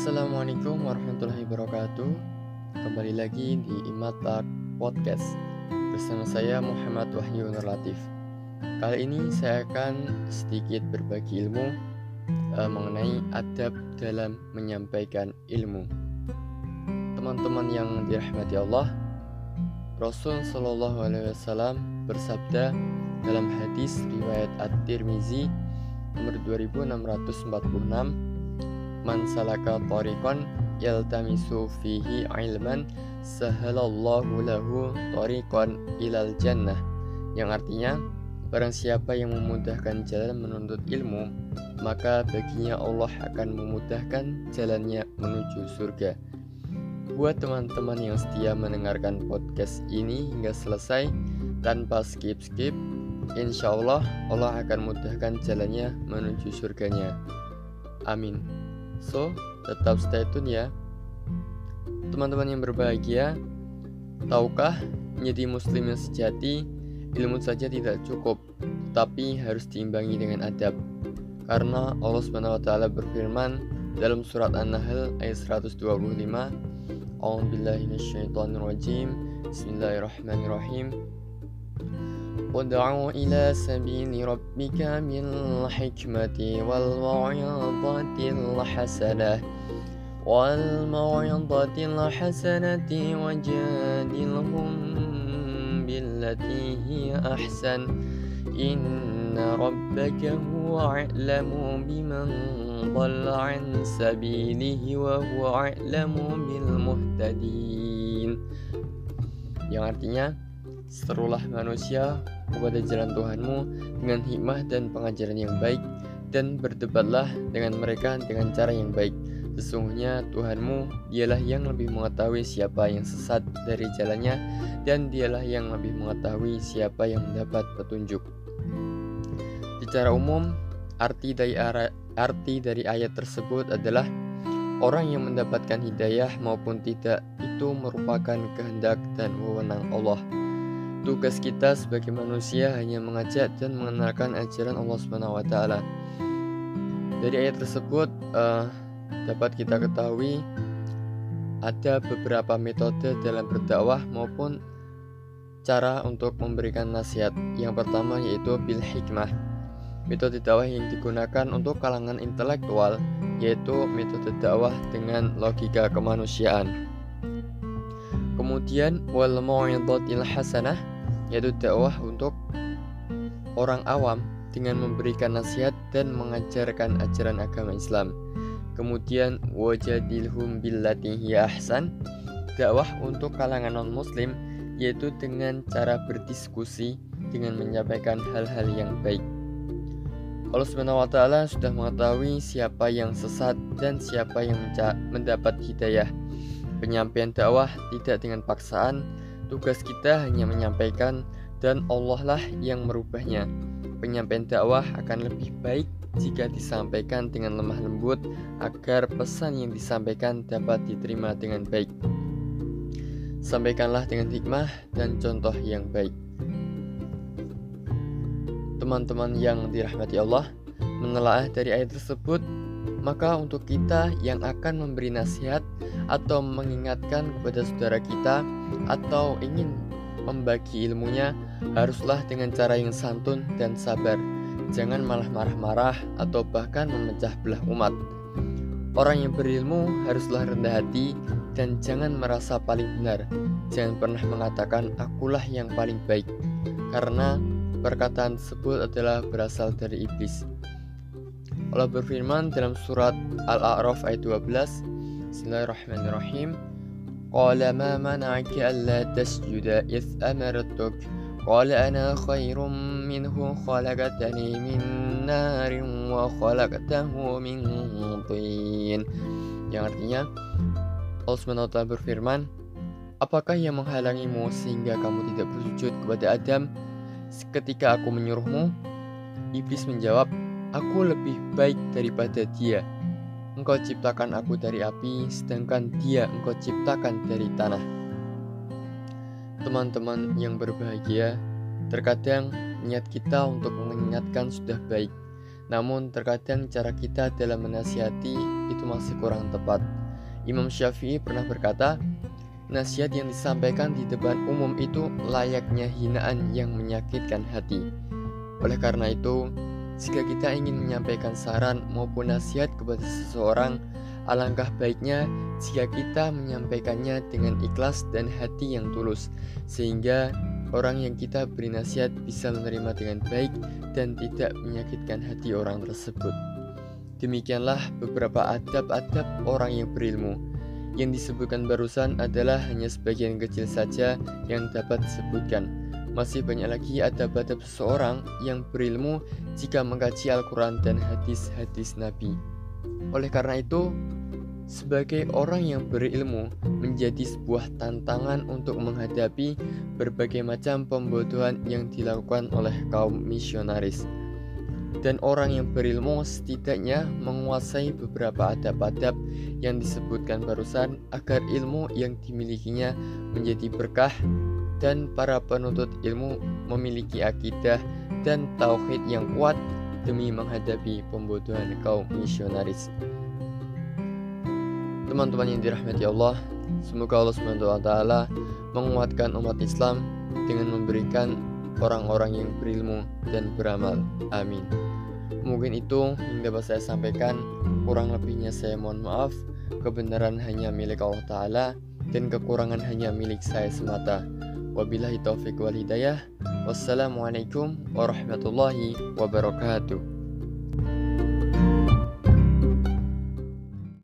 Assalamualaikum warahmatullahi wabarakatuh. Kembali lagi di Imatak Podcast Bersama saya Muhammad Wahyu Nur Latif. Kali ini saya akan sedikit berbagi ilmu uh, Mengenai adab dalam menyampaikan ilmu. Teman-teman yang dirahmati Allah Rasul Shallallahu Alaihi Wasallam bersabda dalam hadis riwayat At-Tirmizi nomor 2646 man salaka tariqan yaltamisu fihi ilman sahalallahu lahu tariqan ilal jannah. Yang artinya barang siapa yang memudahkan jalan menuntut ilmu maka baginya Allah akan memudahkan jalannya menuju surga. Buat teman-teman yang setia mendengarkan podcast ini hingga selesai tanpa skip-skip Insya Allah Allah akan mudahkan jalannya menuju surganya. Amin So, tetap stay tune ya. Teman-teman yang berbahagia, tahukah menjadi muslim yang sejati, ilmu saja tidak cukup, tapi harus diimbangi dengan adab. Karena Allah SWT berfirman dalam surat An-Nahl ayat 125, A'udzubillahiminasyaitonirrajim. Bismillahirrahmanirrahim. وادع إلى سبيل ربك بالحكمة والموعظة الحسنة. والموعظة الحسنة وجادلهم بالتي هي أحسن. إن ربك هو أعلم بمن ضل عن سبيله وهو أعلم بالمهتدين. Yang artinya serulah manusia kepada jalan Tuhanmu dengan hikmah dan pengajaran yang baik dan berdebatlah dengan mereka dengan cara yang baik. Sesungguhnya Tuhanmu dialah yang lebih mengetahui siapa yang sesat dari jalannya dan dialah yang lebih mengetahui siapa yang mendapat petunjuk. Secara umum, arti dari arti dari ayat tersebut adalah orang yang mendapatkan hidayah maupun tidak itu merupakan kehendak dan wewenang Allah. Tugas kita sebagai manusia hanya mengajak dan mengenalkan ajaran Allah Subhanahu wa taala. Dari ayat tersebut uh, dapat kita ketahui ada beberapa metode dalam berdakwah maupun cara untuk memberikan nasihat. Yang pertama yaitu bil hikmah. Metode dakwah yang digunakan untuk kalangan intelektual yaitu metode dakwah dengan logika kemanusiaan. Kemudian wal mau'izatil hasanah yaitu dakwah untuk orang awam dengan memberikan nasihat dan mengajarkan ajaran agama Islam. Kemudian wajadilhum billati ahsan dakwah untuk kalangan non muslim yaitu dengan cara berdiskusi dengan menyampaikan hal-hal yang baik. Allah Subhanahu wa taala sudah mengetahui siapa yang sesat dan siapa yang mendapat hidayah. Penyampaian dakwah tidak dengan paksaan, tugas kita hanya menyampaikan dan Allah lah yang merubahnya. Penyampaian dakwah akan lebih baik jika disampaikan dengan lemah lembut agar pesan yang disampaikan dapat diterima dengan baik. Sampaikanlah dengan hikmah dan contoh yang baik. Teman-teman yang dirahmati Allah, menelaah dari ayat tersebut, maka untuk kita yang akan memberi nasihat atau mengingatkan kepada saudara kita atau ingin membagi ilmunya haruslah dengan cara yang santun dan sabar. Jangan malah marah-marah atau bahkan memecah belah umat. Orang yang berilmu haruslah rendah hati dan jangan merasa paling benar. Jangan pernah mengatakan akulah yang paling baik karena perkataan tersebut adalah berasal dari iblis. Allah berfirman dalam surat Al-A'raf ayat 12 Bismillahirrahmanirrahim. Qala ma mana'aka alla tasjuda ith amartuk? Qala ana khairun minhu khalaqatani min narin wa khalaqatahu min tin. Yang artinya Allah SWT berfirman Apakah yang menghalangimu sehingga kamu tidak bersujud kepada Adam ketika aku menyuruhmu? Iblis menjawab, Aku lebih baik daripada dia. Engkau ciptakan aku dari api, sedangkan dia engkau ciptakan dari tanah. Teman-teman yang berbahagia, terkadang niat kita untuk mengingatkan sudah baik, Namun terkadang cara kita dalam menasihati itu masih kurang tepat. Imam Syafi'i pernah berkata, nasihat yang disampaikan di depan umum itu layaknya hinaan yang menyakitkan hati. Oleh karena itu, jika kita ingin menyampaikan saran maupun nasihat kepada seseorang, alangkah baiknya jika kita menyampaikannya dengan ikhlas dan hati yang tulus, sehingga orang yang kita beri nasihat bisa menerima dengan baik dan tidak menyakitkan hati orang tersebut. Demikianlah beberapa adab-adab orang yang berilmu. Yang disebutkan barusan adalah hanya sebagian kecil saja yang dapat disebutkan. Masih banyak lagi adab-adab seseorang yang berilmu jika mengkaji Al-Quran dan hadis-hadis Nabi. Oleh karena itu, sebagai orang yang berilmu menjadi sebuah tantangan untuk menghadapi berbagai macam pembodohan yang dilakukan oleh kaum misionaris. Dan orang yang berilmu setidaknya menguasai beberapa adab-adab yang disebutkan barusan agar ilmu yang dimilikinya menjadi berkah dan para penuntut ilmu memiliki akidah dan tauhid yang kuat demi menghadapi pembodohan kaum misionaris teman-teman yang dirahmati Allah, semoga Allah SWT menguatkan umat Islam dengan memberikan orang-orang yang berilmu dan beramal. Amin. Mungkin itu yang dapat saya sampaikan. Kurang lebihnya saya mohon maaf. Kebenaran hanya milik Allah Ta'ala dan kekurangan hanya milik saya semata. Wabillahi taufiq wal hidayah. Wassalamualaikum warahmatullahi wabarakatuh.